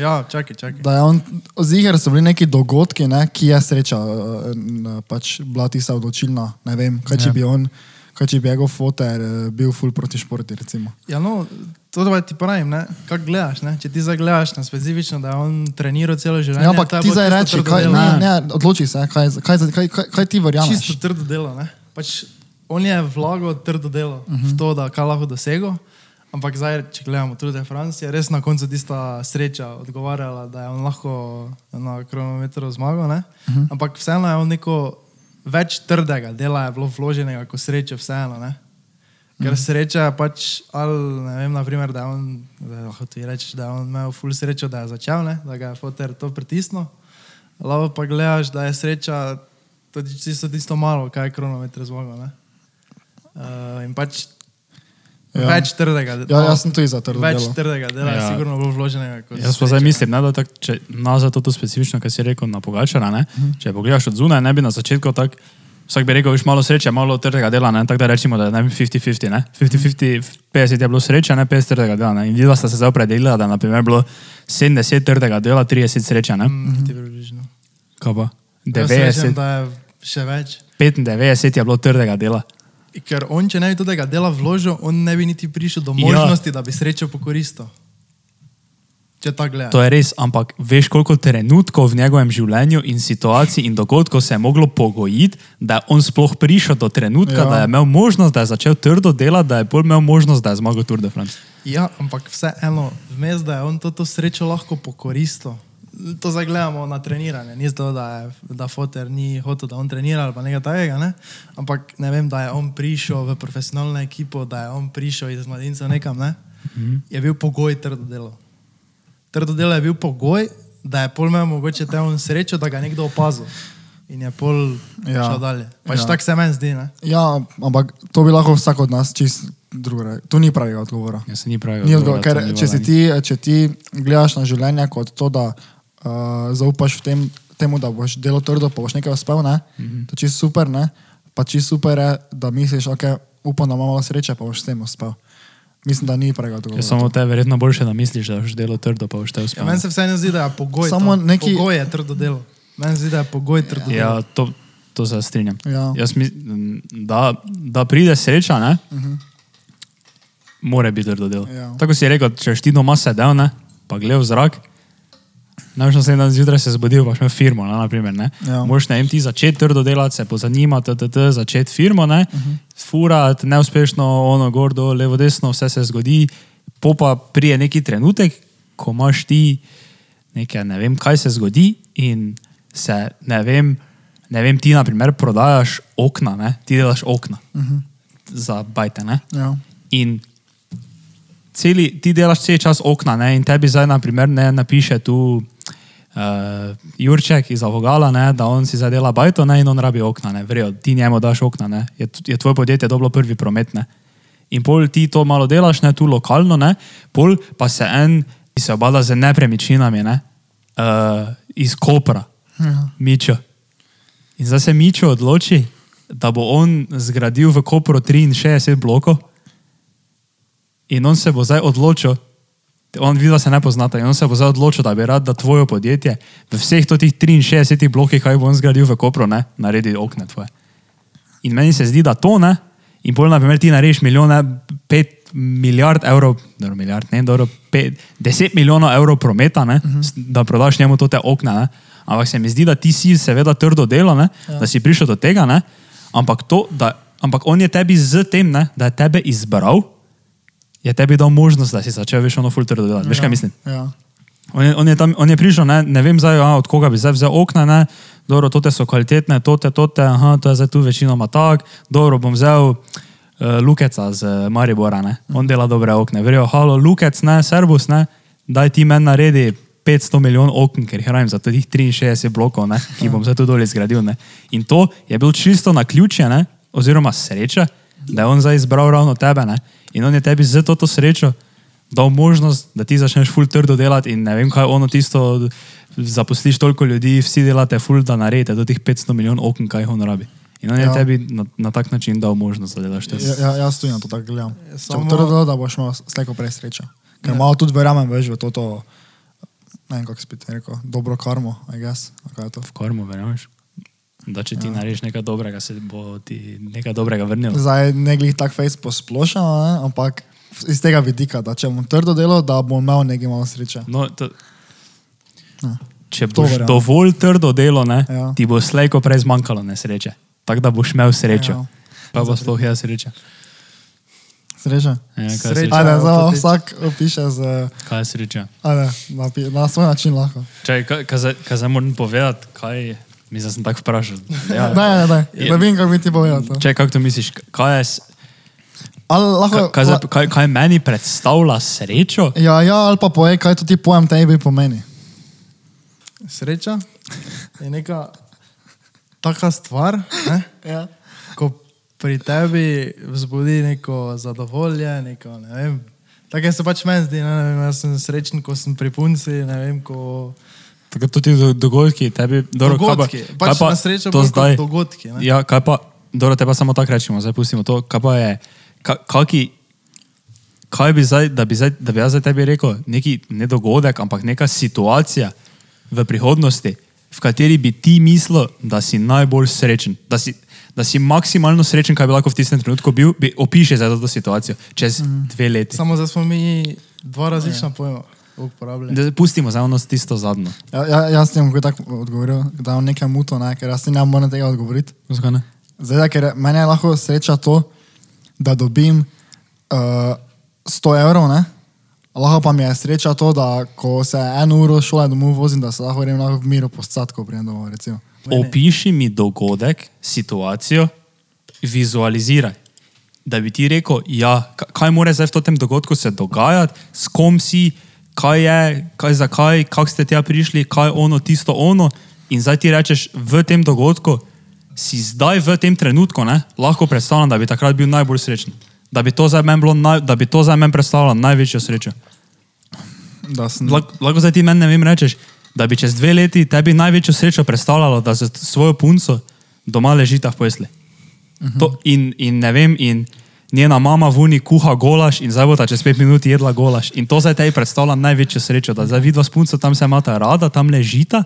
Ja, čakaj, čakaj. da je on, ziger so bili neki dogodki, ne, ki je sreča, eh, n- pač bila tista odločilna. Ne vem, kaj če Ja. bi on, kaj če bi njegov foter eh, bil full proti športi, recimo. Ja, no, to da ti pravim, ne? kako gledaš. Ne? Če ti zdaj gledaš na specifično, da on treniral celo življenje. Ja, ampak ti zdaj reči, kaj, delo. ne, ne, odloči se, kaj, kaj, kaj, kaj, kaj ti verjameš. Čisto trdo delo. Ne? Pač on je vlagal trdo delo uh -huh. v to, da kaj lahko dosego. Ampak zdaj, če gledamo France, je res na koncu tista sreča odgovarjala, da je on lahko na kronometru zmagal. Uh -huh. Ampak vseeno je on neko več trdega dela je bilo vloženega kot sreče vseeno. Ne? Ker sreča je pač, ali ne vem, naprimer, da on, da lahko ti rečeš, da on imel ful srečo, da je začel, ne? da ga je foter to pritisnil. Lahko pa gledaš, da je sreča tudi čisto tisto malo, kaj je kronometer zmagal. ne. Uh, in pač Ja. ja. več trdega Ja, jaz sem tudi za trdo Več delo. trdega dela ja. je Ja. sigurno bolj vloženega kot Jaz pa zdaj mislim, ne, da tak, če nazaj to specifično, kar si rekel na Pogačara, ne, Mhm. če pogledaš od zunaj, ne bi na začetku tak, vsak bi rekel, viš malo sreče, malo trdega dela, ne, tako da rečemo, da je ne bi 50-50, ne. 50-50, 50 je bilo sreče, ne 50 trdega dela, ne. In videla sta se zdaj opredelila, da je na primer bilo 70 trdega dela, 30 sreče, ne. Mm, ti približno. Kaj pa? Jaz rečem, 90, da je še več. 95 je bilo trdega dela. Ker on, če ne bi tega dela vložil, on ne bi niti prišel do Ja. možnosti, ja. da bi srečo pokoristil. Če tako gledaš. To je res, ampak veš, koliko trenutkov v njegovem življenju in situacij in dogodkov se je moglo pogojiti, da je on sploh prišel do trenutka, Ja. ja. da je imel možnost, da je začel trdo delati, da je bolj imel možnost, da je zmagal Tour de France. Ja, ampak vseeno, vmes, da je on to, to srečo lahko pokoristil. To zdaj gledamo na treniranje. Ni to, da, je, da Foter ni hotel, da on trenira ali pa nekaj takega, ne? ampak ne vem, da je on prišel v profesionalno ekipo, da je on prišel iz mladincev nekam, ne? Mhm. je bil pogoj trdo delo. Trdo delo je bil pogoj, da je pol imel mogoče te on srečo, da ga je nekdo opazil. in je pol Ja. šel dalje. Pač Ja. tako se meni zdi, ne? Ja, ampak to bi lahko vsak od nas čist drugo. Tu ni pravega odgovora. Ja, ni pravi. Ni odgovor, ker če, si ti, če ti gledaš na življenje kot to, da uh, zaupaš v tem, temu, da boš delo trdo, pa boš nekaj uspel, ne? mm -hmm. to je čisto super, ne? pa čisto super je, da misliš, ok, upam, da imamo malo sreče, pa boš s tem uspel. Mislim, da ni pravega Je odgovora. samo te verjetno boljše, da misliš, da boš delo trdo, pa boš te Ja, uspel. meni se vseeno zdi, da je pogoj. Samo to. neki- Pogoj je trdo delo. Meni se zdi, da je pogoj trdo delo. Ja, to, to se strinjam. Ja. Jaz mislim, da, da pride sreča, ne? Uh -huh. Mora biti trdo delo. Ja. Tako si rekel, če si ti doma sedel, ne? pa gledal v zrak, Najbolj sem dan zjutraj se zbudil, pa imaš firmo, ne, naprimer, ne. Ja. Možeš ne vem, ti začeti trdo delati, se pozanimati, začeti firmo, ne, uh -huh. furati, neuspešno, ono, gor, dol, levo, desno, vse se zgodi, po pa prije neki trenutek, ko imaš ti nekaj, ne vem, kaj se zgodi in se, ne vem, ne vem ti, naprimer, prodajaš okna, ne, ti delaš okna uh -huh. za bajte, ne. Ja. In celi, ti delaš cel čas okna ne, in tebi zdaj, na primer, ne napiše tu uh, Jurček iz Avogala, ne, da on si zdaj dela bajto ne, in on rabi okna. Ne, Vrejo, ti njemu daš okna, ne, je, je tvoje podjetje dobilo prvi promet. Ne. In pol ti to malo delaš, ne, tu lokalno, ne, pol pa se en, ki se obada z nepremičninami, ne, uh, iz Kopra, Ja. Mičo. In zdaj se Mičo odloči, da bo on zgradil v Kopru 63 blokov. In on se bo zdaj odločil, on vidi, da se ne poznata, in on se bo zdaj odločil, da bi rad, da tvoje podjetje v vseh teh 63 blokih, kaj bo on zgradil v Kopru, ne, naredi okne tvoje. In meni se zdi, da to ne, in pol, na primer, ti narediš milijone, pet milijard evrov, dobro, milijard, ne, dobro, pet, deset milijonov evrov prometa, ne, uh -huh. da prodaš njemu to te okna, ne. Ampak se mi zdi, da ti si seveda trdo delo, ne, ja. da si prišel do tega, ne, ampak, to, da, ampak on je tebi z tem, ne, da je tebe izbral, je tebi dal možnost, da si začel veš ono fulter delati. Veš kaj mislim? Ja. On je, on je, tam, on je prišel, ne, ne vem zdaj, a, od koga bi zdaj vzel okna, ne, dobro, tote so kvalitetne, tote, tote, aha, to je zdaj tu večinoma tak, dobro, bom vzel uh, Lukeca z uh, Maribora, ne, on dela dobre okne, verjo, halo, Lukec, ne, Serbus, ne, daj ti meni naredi 500 milijonov okn, ker jih rabim za teh 63 blokov, ne, ki jih bom zdaj tu dol zgradil, ne. In to je bil čisto na ključje, ne, oziroma sreča, da je on zdaj izbral ravno tebe, ne, in on je tebi z to srečo dal možnost, da ti začneš ful trdo delati in ne vem kaj ono tisto, zaposliš toliko ljudi, vsi delate ful, da naredite do teh 500 milijonov okn, kaj jih on rabi. In on je Ja. tebi na, na tak način dal možnost, da delaš te Ja, ja, jaz tudi na to tako gledam. Je Samo samo- trdo, da boš imel slejko prej srečo. Ker Ja. malo tudi verjamem več v to, to ne vem, kako spet rekel, dobro karmo, I guess. a kaj je to? v kormu, verjameš? Da če ti Ja. ja. narediš nekaj dobrega, se bo ti nekaj dobrega vrnilo. Zdaj ne glih tak face posplošeno, ne, ampak iz tega vidika, da če bom trdo delal, da bom imel nekaj malo sreče. No, to, Ja. če boš verjamem. dovolj trdo delo, ne, Ja. ja. ti bo slejko prej zmanjkalo nesreče. Tako da boš imel srečo. Ja. Ja. Pa bo sploh jaz sreča. Sreča. Ja, kaj, je Sreča. sreča? Ajde, Ja, zdaj ti- vsak opiše z, kaj je sreča? ajde, na, na svoj način lahko. Čaj, kaj, kaj, kaj zdaj moram povedati, kaj mislim, sem tako vprašal. Ja. Ne, ne, ne, ne vem, kako bi ti povedal to. Če kako to misliš, kaj, je, lahko, kaj, kaj, kaj, kaj meni predstavlja srečo? ja, ja, ali pa povej, kaj to ti pojem tebi pomeni. Sreča je neka taka stvar, ne? Ja. ko pri tebi vzbudi neko zadovolje, neko, ne vem. Tako se pač meni zdi, ne, ne vem, jaz sem srečen, ko sem pri punci, ne vem, ko... Tako tudi do, dogodki, tebi, dobro, dogodki, kaj pa, pač kaj pa na srečo to kot zdaj. dogodki. Ne? Ja, kaj pa, dobro, te pa samo tako rečemo, zdaj pustimo to. Kaj pa je, ka, kaki, kaj bi zdaj, da bi, zdaj, da bi jaz zdaj tebi rekel, neki ne dogodek, ampak neka situacija v prihodnosti, v kateri bi ti mislil, da si najbolj srečen, da si, da si maksimalno srečen, kaj bi lahko v tistem trenutku bil, bi opiše za to situacijo čez mm. dve leti. Samo zdaj smo mi dva različna pojma. Da pustimo za ono tisto zadnjo. Ja, ja, jaz bom takoj tako odgovoril, da imam nekaj muto, ne, ker jaz ne morem tega odgovoriti. Zakaj ne? Zdaj, ker meni je lahko sreča to, da dobim uh, 100 evrov, ne? lahko pa mi je sreča to, da ko se eno uro šole domov vozim, da se lahko grem v miru postati, ko pridem domov. Recimo. Opiši mi dogodek, situacijo, vizualiziraj. Da bi ti rekel, ja, ka- kaj mora zdaj v tem dogodku se dogajati, s kom si, kaj je, kaj zakaj, kako ste tja prišli, kaj ono, tisto ono. In zdaj ti rečeš, v tem dogodku si zdaj v tem trenutku ne, lahko predstavljam, da bi takrat bil najbolj srečen. Da bi to za meni naj, da bi to za meni predstavljalo največjo srečo. Lahko lahko zdaj ti meni ne vem rečeš, da bi čez dve leti tebi največjo srečo predstavljalo, da z svojo punco doma ležita v posli. Uh -huh. to, in, in ne vem, in njena mama v uni kuha golaš in zdaj bo ta čez pet minut jedla golaš. In to zdaj tebi predstavlja največjo srečo, da zdaj vidva s punco tam se imata rada, tam ležita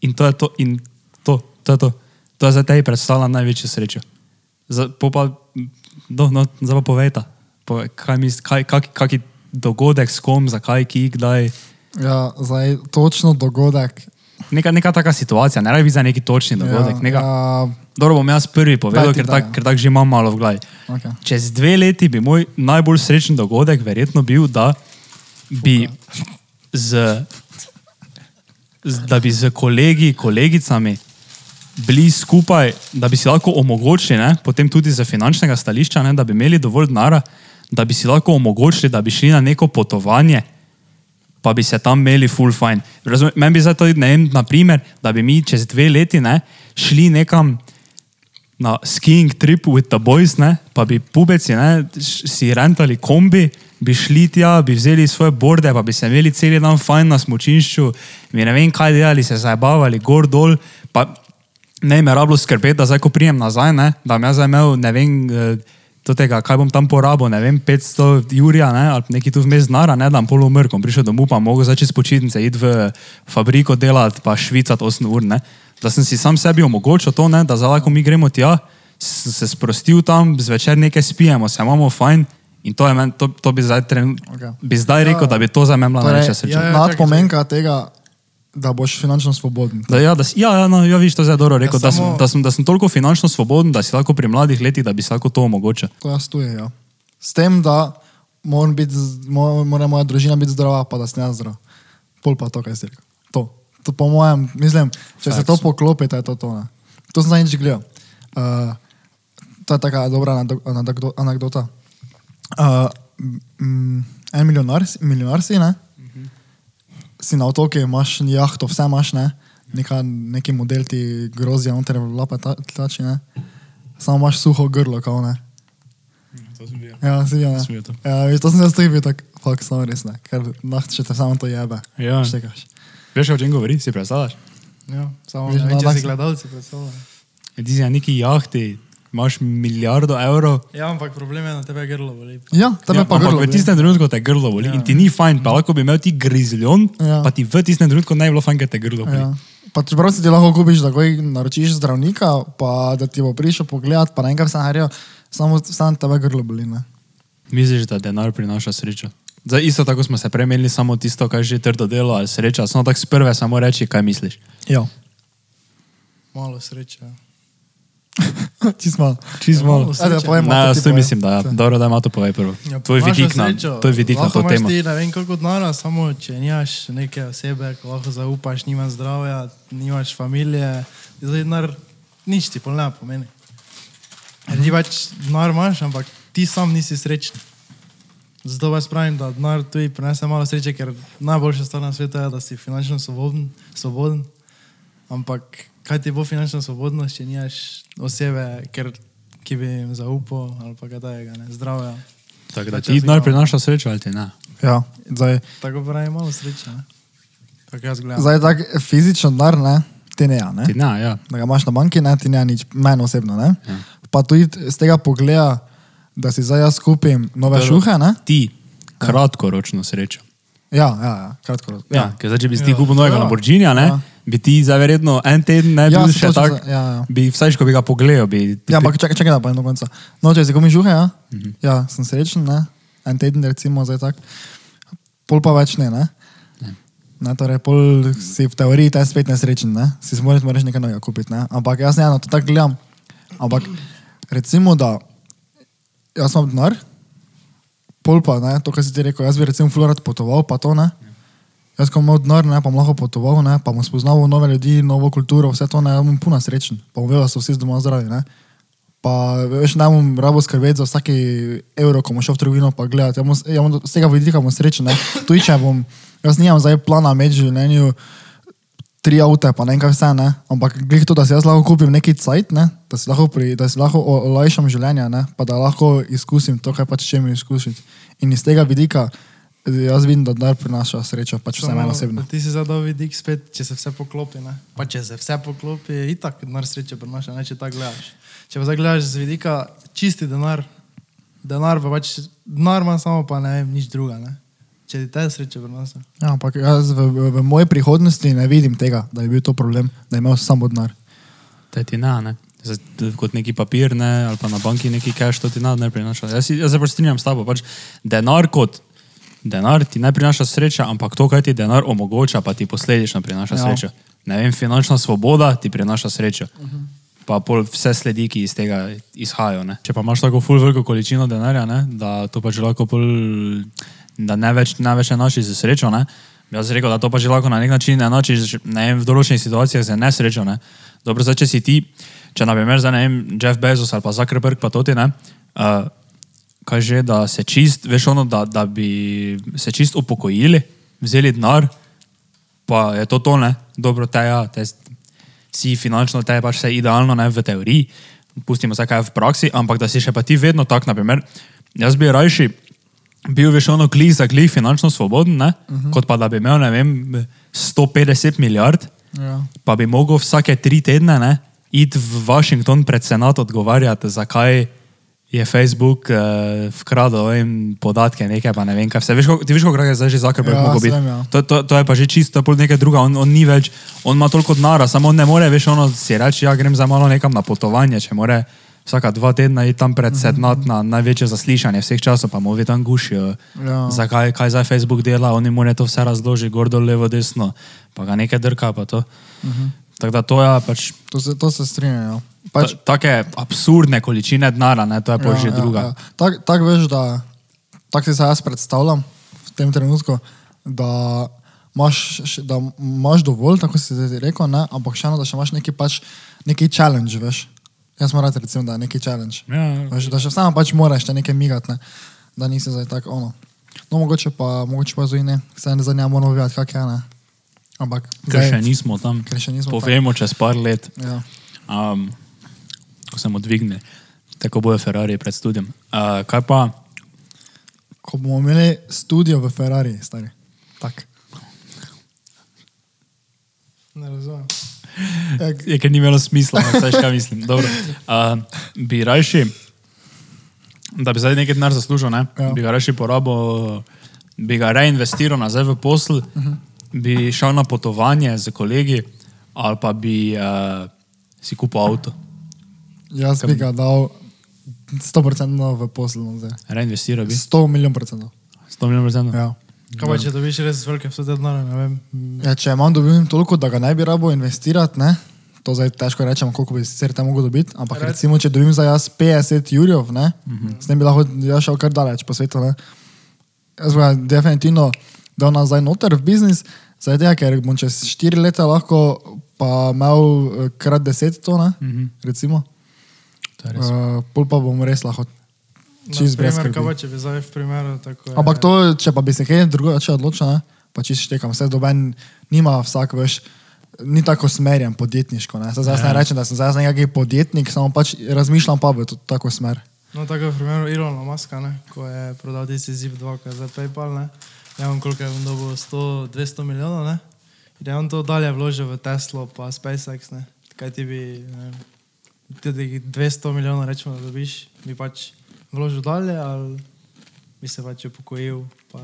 in to je to. In to, to je to. To je zdaj tebi predstavlja največjo srečo. Zdaj pa, no, no, zdaj pa povejta, povej, kaj misliš, kaj, kak, kaki dogodek s kom, zakaj, ki, kdaj. ja, zdaj točno dogodek. Neka, neka taka situacija, ne rabi za neki točni dogodek. Ja, neka, ja. Dobro, bom jaz prvi povedal, ker tako ja. tak že imam malo v glavi. okay. Čez dve leti bi moj najbolj srečen dogodek verjetno bil, da bi z, z, da bi z kolegi, kolegicami bili skupaj, da bi si lahko omogočili, ne, potem tudi z finančnega stališča, ne, da bi imeli dovolj denara, da bi si lahko omogočili, da bi šli na neko potovanje, pa bi se tam imeli full fine. Razumem, meni bi zato, ne vem, naprimer, da bi mi čez dve leti ne, šli nekam na skiing trip with the boys, ne, pa bi pubeci ne, si rentali kombi, bi šli tja, bi vzeli svoje borde, pa bi se imeli cel dan fajn na smočišču, bi ne vem kaj delali, se zabavali gor dol, pa ne me rabilo skrbeti, da zdaj, ko prijem nazaj, ne, da bom jaz imel, ne vem, eh, do tega, kaj bom tam porabil, ne vem, 500 jurja, ne, ali neki tu vmes znara, ne, da bom pol umrl, prišel domov, pa mogo začeti s počitnice, iti v fabriko delati, pa švicati 8 ur, ne. Da sem si sam sebi omogočil to, ne, da lahko mi gremo tja, sem se sprostil tam, zvečer nekaj spijemo, se imamo fajn. In to, je men, to, to bi, zdaj, tren, okay. bi zdaj rekel, Ja. da bi to za me bila Torej, največja sreča. ja, ja. nadpomenka tega, da boš finančno svoboden. Da, ja, da, ja, ja, no, ja, viš, to zdaj dobro rekel, ja, da, sem, samo- da, sem, da sem toliko finančno svoboden, da si lahko pri mladih letih, da bi si lahko to omogočil. To jaz tu je. Ja. S tem, da moram biti, mora moja družina biti zdrava, pa da sem jaz zdrav. Pol pa to, kaj si rekel. To. To po mojem, mislim, če se to poklopi, to je to. To, ne. to sem zadnjič gledal. Uh, to je taka dobra anekdo- anekdo- anekdota. Uh, mm, en milijonar, si- milijonar si, ne? si na otoku, imaš jahto, vse imaš, ne? Neka, neki model ti grozijo, noter lape ta- tlači, ne? Samo imaš suho grlo, kao ne. Ja, si ja. Sem bil to. Ja, veš, to sem jaz tudi bil tak, fakt samo res ne, ker naht, če te samo to jebe. Ja. Štekaš. Veš, o čem govori, si predstavljaš? Ja, samo ne če tak si gledalci predstavljajo. Ti si na neki jahti, imaš milijardo evrov. Ja, ampak problem je, da tebe grlo boli. Ja, tebe Ja, pa ampak grlo. v boli. tistem trenutku te grlo boli ja. in ti ni fajn, pa lahko bi imel ti grizljon, Ja. ja. pa ti v tistem trenutku ne bi bilo fajn, ker te grlo boli. Ja. Pa čeprav si ti lahko kupiš, da goj naročiš zdravnika, pa da ti bo prišel pogledat, pa naenkrat se narijo, samo sam tebe grlo boli. Ne? Misliš, da denar prinaša srečo? Zdaj, isto tako smo se premenili samo tisto, kaj že trdo delo ali sreča, samo tako sprve samo reči, kaj misliš. Ja. Malo sreče. Čisto malo. Čisto Ja, malo. Ajde, jaz ti tudi povej. mislim, da je. Dobro, da ima to povej prvo. Ja, Tvoj vidik na, srečo, tvoj vidik na to temo. Ti, ne vem koliko denara, samo če nimaš neke osebe, ko lahko zaupaš, nimaš zdravja, nimaš familije, zdaj denar nič ti pol ne pomeni. Ker ti pač denar imaš, ampak ti sam nisi srečen. Zato vas pravim, da denar tudi prinese malo sreče, ker najboljša stvar na svetu je, da si finančno svoboden, svoboden. Ampak kaj ti bo finančna svobodnost, če nimaš osebe, ker, ki bi jim zaupal ali pa kaj takega, ne, zdravja. Tako da ti denar prinaša srečo ali ti ne? Ja, zdaj, Tako pravi, malo sreče. ne. Tako jaz gledam. zdaj tak fizičen denar, ne, ti ne, ja, ne. Ti ne, ja. da ga imaš na banki, ne, ti ne nič, meni osebno. Ne? Ja. Pa tudi z tega pogleda, da si zdaj jaz kupim nove Dobro. šuhe. Ne? Ti kratkoročno srečo. Ja, ja, ja kratko. Ja, ker zdaj, če bi si ti Ja. kupil novega Ja. Lamborghinija, Ja. bi ti za verjetno en teden ne Ja, bil še tak, za- ja, ja. bi vsaj, ko bi ga pogledal, bi ti Ja, ampak čakaj, čakaj, da pa do konca. No, če si kupim žuhe, ja, Mhm. ja sem srečen, ne? en teden recimo zdaj tak, pol pa več ne. ne? Ne, torej, pol si v teoriji ta spet nesrečen, ne? si si moraš, moraš nekaj novega kupiti. Ne? Ampak jaz ne, no, to tako gledam. Ampak recimo, da jaz imam denar, pol pa, ne, to, kar si ti rekel, jaz bi recimo florat potoval, pa to ne. Jaz, ko imam denar, ne, pa bom lahko potoval, ne, pa bom spoznal nove ljudi, novo kulturo, vse to, ne, jaz bom puno srečen, pa bom vedel, da so vsi doma zdravi. Ne. Pa veš, ne bom rabo skrbeti za vsaki evro, ko bom šel v trgovino pa gledati. Ja bom, ja bom, z tega vidika bom srečen. Ne. Tudi če bom, jaz nimam zdaj plana med življenju tri avte, pa ne vem kaj vse, ne. Ampak glih to, da si jaz lahko kupim neki cajt, ne, da si lahko, pri, da si lahko olajšam življenje, ne, pa da lahko izkusim to, kaj pač če mi izkusiti. In iz tega vidika jaz vidim, da denar prinaša srečo, pač vse meni osebno. Ti si zadal vidik spet, če se vse poklopi. Ne? Pa če se vse poklopi, itak denar sreče prinaša, ne če tako gledaš. Če pa zdaj gledaš z vidika čisti denar, denar pa pač, denar ima samo pa ne vem, nič druga. Ne? Če ti te sreče prinaša. Ja, ampak jaz v, v, v moji prihodnosti ne vidim tega, da je bil to problem, da je imel samo denar. To ti ne, ne. Zdaj, kot neki papir, ne, ali pa na banki neki cash, to ti ne, ne prinaša. Jaz, si- jaz se pač strinjam s tabo. Pač denar kot denar ti ne prinaša sreče, ampak to, kaj ti denar omogoča, pa ti posledično prinaša Ja. srečo. Ne vem, finančna svoboda ti prinaša srečo. Uh -huh. Pa pol vse sledi, ki iz tega izhajajo. Ne. Če pa imaš tako full veliko količino denarja, ne, da to pač lahko pol, da ne več, ne več enačiš z srečo, ne. Jaz rekel, da to pa že lahko na nek način enačiš ne vem, v določenih situacijah z nesrečo. Ne. Dobro, zdaj, če si ti, če na primer zdaj ne vem, Jeff Bezos ali pa Zuckerberg, pa to ti ne. Uh, kaj že, da se čist, veš ono, da, da bi se čist upokojili, vzeli denar, pa je to to, ne, dobro, te ja, te si finančno, te je pač vse idealno, ne, v teoriji, pustimo se kaj v praksi, ampak da si še pa ti vedno tak, naprimer, jaz bi rajši bil veš ono klih za klih finančno svoboden, ne, uh -huh. kot pa da bi imel, ne vem, 150 milijard, Ja. pa bi mogel vsake tri tedne ne, iti v Washington pred senat odgovarjati, zakaj je Facebook uh, vkradel vem, podatke, nekaj pa ne vem kaj. Vse. Veš, ti veš, kako je zdaj že Zuckerberg Ja, mogel biti. ja. To, to, to je pa že čisto pol nekaj druga, on, on ni več, on ima toliko denara, samo on ne more več ono si reči, ja grem za malo nekam na potovanje, če more vsaka dva tedna iti tam pred senat na največje zaslišanje vseh časov, pa mu vi tam gušijo. Ja. Zakaj, kaj zdaj Facebook dela, oni morajo to vse razložiti, gor dol, levo, desno, pa ga nekaj drka, pa to. Uh -huh. Tako da to je pač To se, to se strinjam. Ja. pač, ta, take absurdne količine denara, ne, to je pa ja, že druga. Ja, ja. Tako tak veš, da tako si se jaz predstavljam v tem trenutku, da imaš, da imaš dovolj, tako si ti rekel, ne? ampak še eno, da še imaš neki, pač, neki challenge, veš. Jaz moram reči, recimo, da je neki challenge. Ja, Veš, da še samo pač moraš te nekaj migati, ne? da nisi zdaj tako ono. No, mogoče pa, mogoče pa zdaj ne, se ne zanima, moramo videti, kak je, ne. Ampak, ker še nismo tam. ker še nismo tam. Povemo čez par let, Ja. um, ko se mu dvigne, tako bojo Ferrari pred studijem. Uh, kaj pa, Ko bomo imeli studio v Ferrari, stari. Tak. Ne razumem. Je, ker ni imelo smisla, no, veš, kaj mislim. Dobro. Uh, bi rajši, da bi zdaj nekaj denar zaslužil, ne? Ja. bi ga rajši porabil, bi ga reinvestiral nazaj v posel, uh -huh. bi šel na potovanje z kolegi ali pa bi uh, si kupil avto. Jaz bi ga dal 100% v poslu zdaj. Reinvestiral bi. 100 milijon procentov. 100 milijonov procentov. Ja. Kaj pa če dobiš res velike vsote denarja, ne vem. mm, Ja, če imam dobim toliko, da ga ne bi rabo investirati, ne? to zdaj težko rečem, koliko bi sicer tam mogel dobiti, ampak Red. recimo, če dobim za jaz 50 jurjev, ne, uh -huh. s tem bi lahko jaz šel kar daleč po svetu. Ne? Jaz bi definitivno dal nazaj noter v biznis, zaradi tega, ker bom čez 4 leta lahko pa imel eh, krat 10 to, ne, uh -huh. recimo. To je res. Uh, pol pa bom res lahko čist brez kaj skrbi. pa če bi zdaj v primeru tako... je- Ampak to, če pa bi se kaj drugače odločil, ne, pa čisto štekam, vse doben nima vsak, veš, ni tako smerjen podjetniško. Ne. Zdaj, zdaj ja. ne rečem, da sem zdaj nekakšen podjetnik, samo pač razmišljam pa v to, tako smer. No, tako je v primeru Ilona Maska, ne, ko je prodal tisti Zip2, ki je zdaj PayPal, ne. Ja, on koliko je on dobil 100, 200 milijonov, ne. In je on to dalje vložil v Teslo pa SpaceX, ne. Kaj ti bi, ne tudi 200 milijonov rečemo, da dobiš, bi pač vložil dalje ali bi se pač upokojil, pa.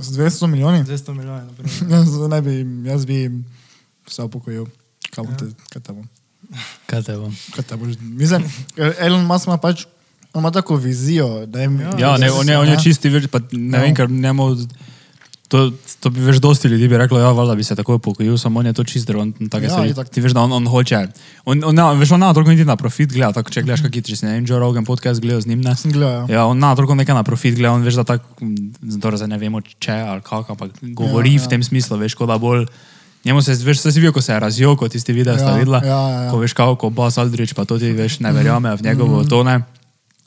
Z 200 milijoni? 200 milijonov, na primer. Jaz, ne bi, jaz bi se upokojil. Kaj bom te, kaj te bom? Kaj te bom? Kaj te boš? Mislim, Elon Musk ima pač, on ima tako vizijo, da jim... Ja, ne, on je, on je čisti, več, pa ne Ja. vem, ker njemu. To, to bi več dosti ljudi bi reklo, ja, valjda bi se tako upokojil, samo on je to čist drog. Ja, Ja, itak. ti veš, da on, on hoče. On, on, ne, veš, on ne toliko niti na profit gleda, tako če gledaš, kak je, če si ne vem, Joe Rogan podcast gledal z njim, ne. Sem gledal, ja. Ja, on ne toliko nekaj na profit gleda, on veš, da tako, zdaj ne vemo, če ali kako, ampak govori Ja, ja, ja. v tem smislu, veš, kot da bolj. Njemu se, veš, se si videl, ko se je razjoko, tisti video Ja, sta videla, ja, ja, ja. ko veš, kako, ko Bas Aldrich, pa to ti veš, ne verjame v njegovo mm -hmm. tone.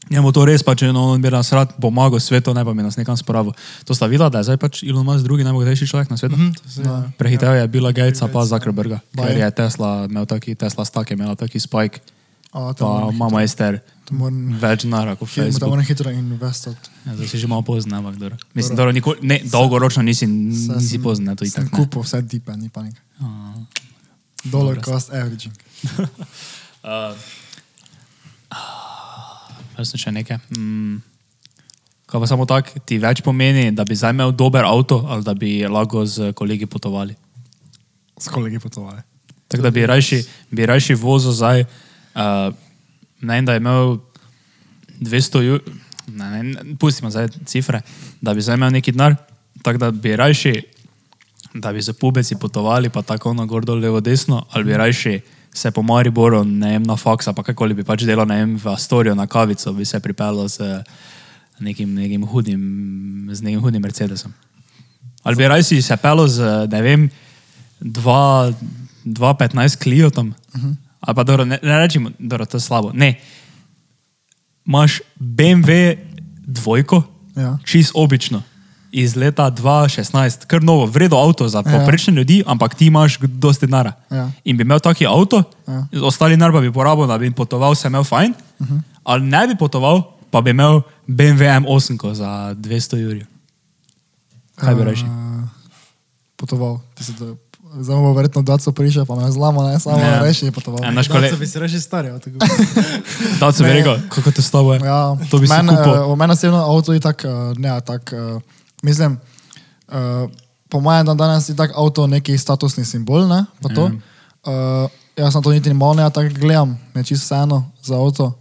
Njemu to res pač, no, on bi nas rad pomagal svetu, ne pa bi nas nekam spravil. To sta videla, da je zdaj pač Elon Musk drugi najbogatejši človek na svetu. Mm -hmm. Prehitev je Billa Gatesa pa Zuckerberga, ker je Tesla imel taki, Tesla stak je imela taki spike, A, pa mama Ester, moram več denara kot hitro, da Facebook. moram hitro investirati. Ja, zdaj si že malo pozna, ampak dobro. Mislim, dobro, nikoli, ne, dolgoročno nisi, nisi pozna, to Sem itak ne. kupil vse dipe, ni panika. Dollar cost averaging. Jaz sem še nekaj. Mm. Kaj pa samo tako, ti več pomeni, da bi zdaj imel dober avto ali da bi lahko z kolegi potovali. S kolegi potovali. Tako da bi rajši, bi rajši vozil zdaj, uh, ne vem, da je imel 200 ur, ne, ne, ne, pustimo zdaj cifre, da bi zdaj imel neki denar, tako da bi rajši, da bi za pubeci potovali, pa tako ono gor dol, levo, desno, ali bi rajši se po Mariboru, ne vem, na faksa, pa kakoli bi pač delal, ne vem, v Astorijo na kavico, bi se pripeljal z nekim, nekim hudim, z nekim hudim Mercedesom. Ali bi rajši se pelil z, ne vem, 2-15 klijo tam. Uh -huh. Ali pa dobro, ne, ne rečemo, da to je slabo. Ne. Imaš BMW dvojko, Ja. čist obično, iz leta 2016, kar novo, vredno avto za Ja. poprečne ljudi, ampak ti imaš dosti denara. Ja. In bi imel taki avto, Ja. ostali denar pa bi porabil, da bi potoval, se imel fajn, uh -huh. ali ne bi potoval, pa bi imel BMW M8 za 200 jurjev. Kaj bi reči? Uh, potoval. Ti si to- Zdaj bo verjetno daco prišel, pa me zlamo, ne, samo Ja. ja. reši je potoval. Ja, naš kolega, se bi se reči stari, tako. da se bi Ne. rekel, kako to s tabo je. Ja, to bi si men, kupil. uh, meni osebno avto je tako, uh, ne, tak, uh, mislim, uh, po mojem dan danes je tak avto neki statusni simbol, ne, pa to. Uh, jaz sem to niti ne malo ne, tako gledam, me čisto vseeno za avto.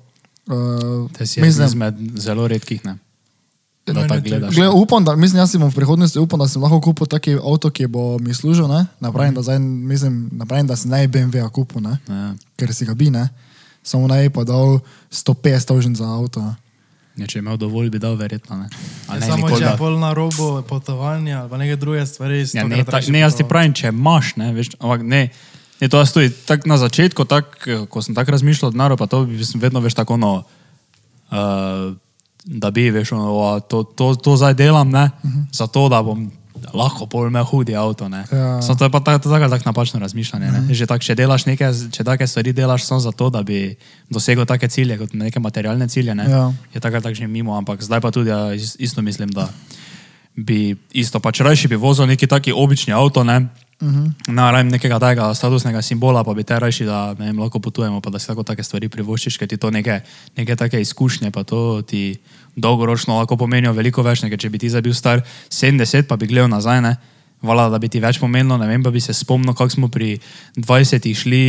Uh, Te si mislim, izmed zelo redkih, ne. Da je gledaš. Gled, upam, da, mislim, jaz si bom v prihodnosti upam, da sem lahko kupil taki avto, ki bo mi služil, ne, napravim, da, zdaj, mislim, napravim, da si naj BMW-a kupil, ne, Ja. ker si ga bi, ne, samo naj pa dal 150 tožen za avto. Ne. Ja, če je imel dovolj, bi dal verjetno. Ne. Ja, ne, samo če je pol na robu potovanja ali neke druge stvari. Ja, ne, rajši ne, jaz ti pravim, če imaš, ne, veš, ampak ne. Ne, to jaz tudi tak na začetku, tak, ko sem tako razmišljal o denarju, pa to bi vedno veš tako ono, uh, da bi, veš, ono, o, to, to, to zdaj delam, ne, uh -huh. zato da bom lahko pol imel hudi avto, ne. Ja. Samo to je pa tako tak, tak napačno razmišljanje, ne. -huh. Že tako, če delaš nekaj, če take stvari delaš samo zato, da bi dosegel take cilje, kot neke materialne cilje, ne, Ja. je tako tako že mimo, ampak zdaj pa tudi ja, is- isto mislim, da bi isto pač rajši bi vozil neki taki obični avto, ne. Uh -huh. Na rajem nekega tega statusnega simbola, pa bi te rajši, da vem, lahko potujemo, pa da si tako take stvari privoščiš, ker ti to neke, neke take izkušnje, pa to ti dolgoročno lahko pomenijo veliko več, ker če bi ti zdaj bil star 70, pa bi gledal nazaj, ne, vala, da bi ti več pomenilo, ne vem, pa bi se spomnil, kako smo pri 20 šli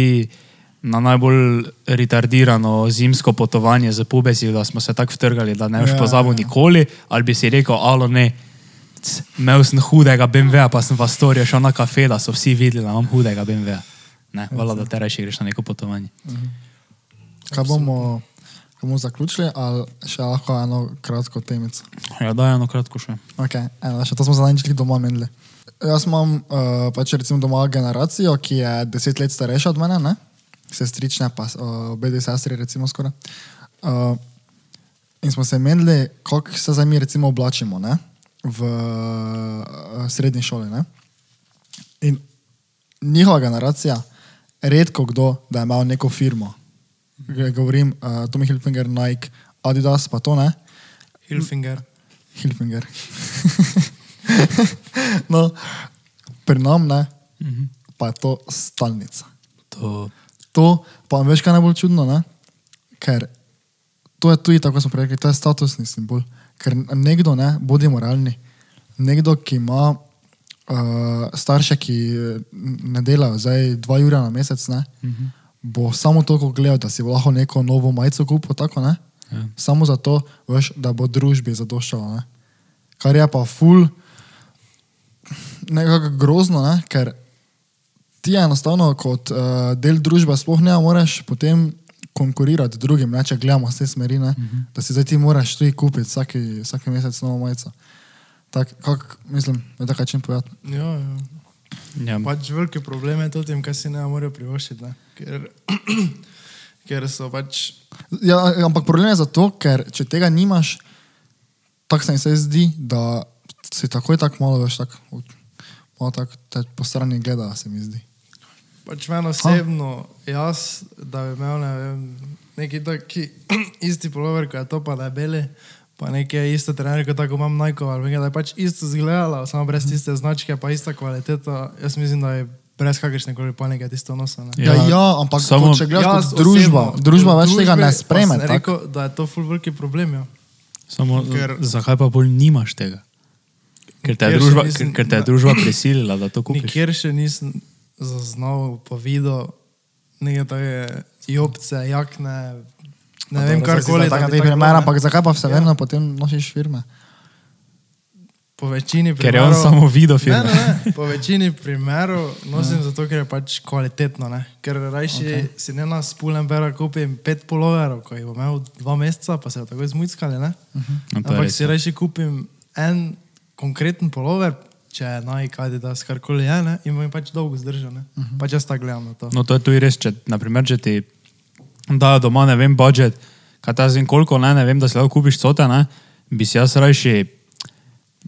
na najbolj retardirano zimsko potovanje z pubesi, da smo se tako vtrgali, da ne boš Ja, pozabil ja. nikoli, ali bi si rekel, alo ne, imel sem hudega BMW-ja, pa sem v Astoriju šel na kafe, da so vsi videli, da imam hudega BMW-ja. Ne, hvala, da te reči, greš na neko potovanje. Kaj bomo, kaj bomo zaključili, ali še lahko eno kratko temico? Ja, daj eno kratko še. Okay, eno, še to smo zadnjič doma menili. Jaz imam uh, pač recimo doma generacijo, ki je deset let starejša od mene, ne? sestrične, pa uh, obe dve sestri, recimo skoraj. Uh, in smo se menili, kako se zdaj mi recimo oblačimo ne? v uh, srednji šoli. Ne? In njihova generacija, redko kdo, da je imel neko firmo. Govorim, uh, Tommy Hilfiger, Nike, Adidas, pa to ne. Hilfinger. Hilfinger. no, pri nam ne, pa je to stalnica. To, To pa veš, kaj je najbolj čudno, ne? ker to je tudi, tako smo prej rekli, to je statusni simbol. Ker nekdo, ne, bodimo realni, nekdo, ki ima uh, starše, ki ne delajo zdaj dva ura na mesec, ne, uh -huh. Bo samo toliko gledal, da si bo lahko neko novo majico kupil, tako ne. Ja. Samo zato, veš, da bo družbi zadoščalo. Ne? Kar je pa ful, nekako grozno, ne? ker ti enostavno kot uh, del družbe sploh ne moreš potem konkurirati drugim, ne? če gledamo te smeri, uh -huh. da si zdaj ti moraš tudi kupiti vsaki, vsaki mesec novo majico. Tak, kak, mislim, da kaj čem povedati. Ja, ja. Ja, Pač veliki problem je to, tem, kaj si ne morejo privoščiti. Ne? Ker, ker so pač. Ja, ampak problem je zato, ker če tega nimaš, tako se mi se zdi, da si takoj tako malo veš, tako, malo tako te po strani gleda, se mi zdi. Pač meni osebno, jaz, da bi imel ne vem, neki taki isti polover, kot je to, pa da je beli, pa neki isto trener, kot tako imam najko, ali nekaj, da je pač isto zgledala, samo brez tiste značke, pa ista kvaliteta, jaz mislim, da je brez kakršne koli panike tisto nosa. Ne. Ja, Ja, ja ampak samo- če gledaš kot družba, osebno, družba več tega ne sem tako. Rekel, da je to ful veliki problem. Ja. Samo, Ker- ker, zakaj pa bolj nimaš tega? Ker te je Ker družba, nisem- ker, ker te je družba prisilila, da to kupiš. Nikjer še nisem zaznal, pa videl neke take jopce, jakne, ne vem, karkoli. da Tako bi je tako primer, bilo, ne. ampak zakaj pa vse vedno potem nosiš firme? Po večini Ker je on primerov- samo videl Ne, film. ne, ne. Po večini primerov nosim zato, ker je pač kvalitetno. Ne? Ker rajši okay. si ne na spulem bera kupim pet poloverov, ko jih bom imel dva meseca, pa se jo takoj zmuckali. Ne? No, to je Ampak si ja. rajši kupim en konkreten polover, če je Nike, Adidas, karkoli je, ne? in bom jih pač dolgo zdržal. Uh -huh. Pač jaz tako gledam na to. No, to je tudi res, če, naprimer, če ti da doma, ne vem, budžet, kaj ta zvem koliko, ne, ne vem, da si lahko kupiš cote, ne, bi si jaz rajši,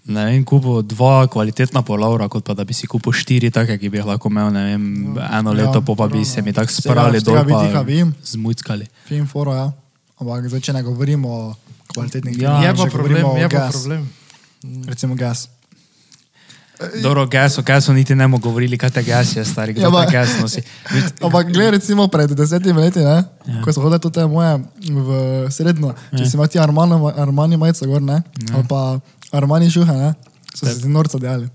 ne vem, kupil dva kvalitetna polovra, kot pa da bi si kupil štiri take, ki bi jih lahko imel, ne vem, eno leto, ja, pa, pa bi se mi tako spravili dol, pa vem. zmuckali. Film foro, ja. Ampak zdaj, če ne govorimo o kvalitetnih Ja, filmih, je pa problem, je pa problem. Recimo gas. Dobro, gas, o gasu niti ne bomo govorili, kaj te gas je, stari, kdo Ja, gas nosi. Ampak gledaj, recimo pred desetimi leti, ne, ja. ko so hodile tudi moje v srednjo, če Ja. si imel ti Armani, Armani majice gor, ne, ja. ali pa Armani šuha, ne, so se ti norca dejali.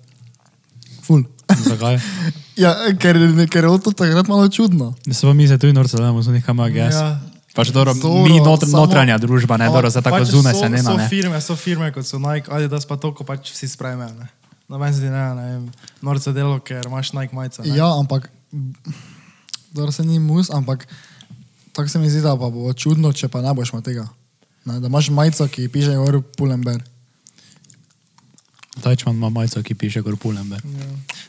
Ful. Zakaj? Ja, ker, ker je to takrat malo čudno. Se pa mi se tudi norce damo, so nekaj ima gas. Ja. Pač dobro, Dobro, mi notr, samo- notranja družba, ne, dobro, za tako Pač zunaj so- se ne So ne. firme, so firme, kot so Nike, Adidas, pa to, ko pač vsi sprejmejo. No, meni se ti ne, ne vem, norce delo, ker imaš Nike majico. Ja, ampak, dobro se ni mus, ampak tako se mi zdi, da pa bo čudno, če pa ne boš imel tega. Ne, da imaš majico, ki piše gor Pull&Bear. Tajčman ima majico, ki piše gor Pull&Bear.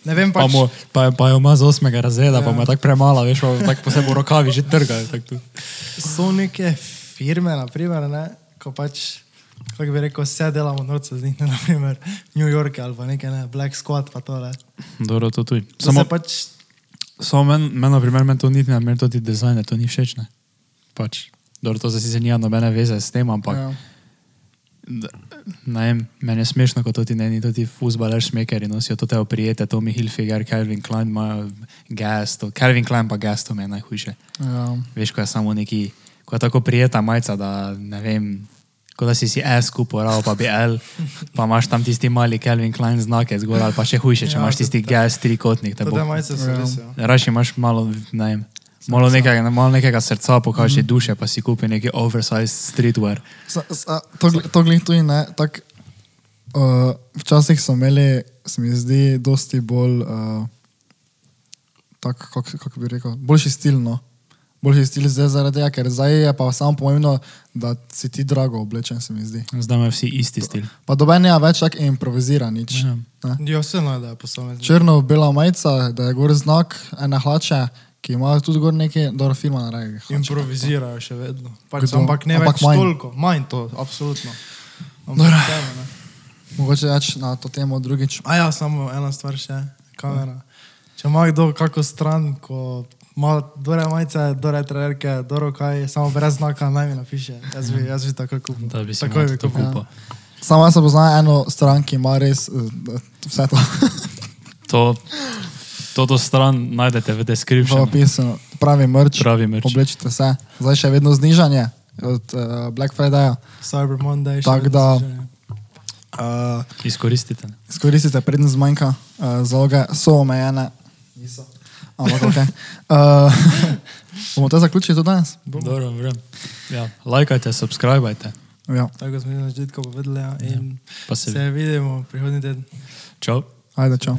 Ne vem Pa, pač. mu, pa, pa jo ima z osmega razreda, ja. pa Ja. mu je tako premala, veš, pa tako posebej v rokavi že trgajo. So neke firme, naprimer, ne, ko pač, kako bi rekel, vse delamo norce z njih, ne, naprimer New York ali pa nekaj, ne, Black Squad pa tole. Dobro, to tudi. Samo pač, samo meni, men, na primer, meni to niti ne, meni to ti dizajn, to ni všeč, ne. Pač, dobro, to sicer nima nobene veze s tem, ampak, ja. Vem, meni je smešno, ko to ti ne, to ti fuzbaler smekeri nosijo, to te oprijete, Tommy Hilfiger, Calvin Klein imajo gas, to, Calvin Klein pa gas, to mi je najhujše. Ja. Veš, ko je samo neki, ko je tako prijeta majica, da ne vem, kot da si si S kupoval, pa bi L, pa imaš tam tisti mali Calvin Klein znake zgor, ali pa še hujše, če Ja, imaš tisti gas trikotnik. so Ja. res, ja. Raje imaš malo, ne vem, malo nekega, malo nekega srca, pokaži mm. duše, pa si kupi neki oversized streetwear. Sa, sa, to, to glih tudi ne. Tak, uh, včasih so imeli, se mi zdi, dosti bolj, uh, tak, kako kak bi rekel, boljši stil. No. Boljši stil zdaj zaradi tega, ker zdaj je pa samo pomembno, da si ti drago oblečen, se mi zdi. Zdaj imajo vsi isti stil. Pa doben je več tako improvizira nič. Ja. Ja, vse najdejo posamezni. Črno-bela majica, da je gor znak, ene hlače, ki imajo tudi gor neki, dobro, firma naredi. Improvizirajo še vedno. Pač, ampak ne Ampak več manj. toliko, manj to, absolutno. Ampak, teme, ne. Mogoče več na to temo drugič. A ja, samo ena stvar še, kamera. Če ima kdo kako stran, ko ima dore majice, dore trenerke, dore kaj, samo brez znaka naj mi napiše. Jaz bi, jaz bi tako kupil. Da bi si malo bi to kupil. kupil. Samo jaz pa poznam eno stran, ki ima res uh, vse to To, to, to stran najdete v descriptionu. opisu. Pravi mrč. Pravi merch. Oblečite se. Zdaj še vedno znižanje od uh, Black Fridaya. Cyber Monday. Tako da- znižanje. Uh, Izkoristite. izkoristite prednost zmanjka, uh, zaloge so omejene. Niso. Ampak ok. Uh, bomo to zaključili tudi danes? Dobro, vrem. Ja, lajkajte, subskrbajte. Ja. Tako smo na začetku povedali. Ja, in Pa se, se vidimo prihodnji teden. čau. Ajde, čau.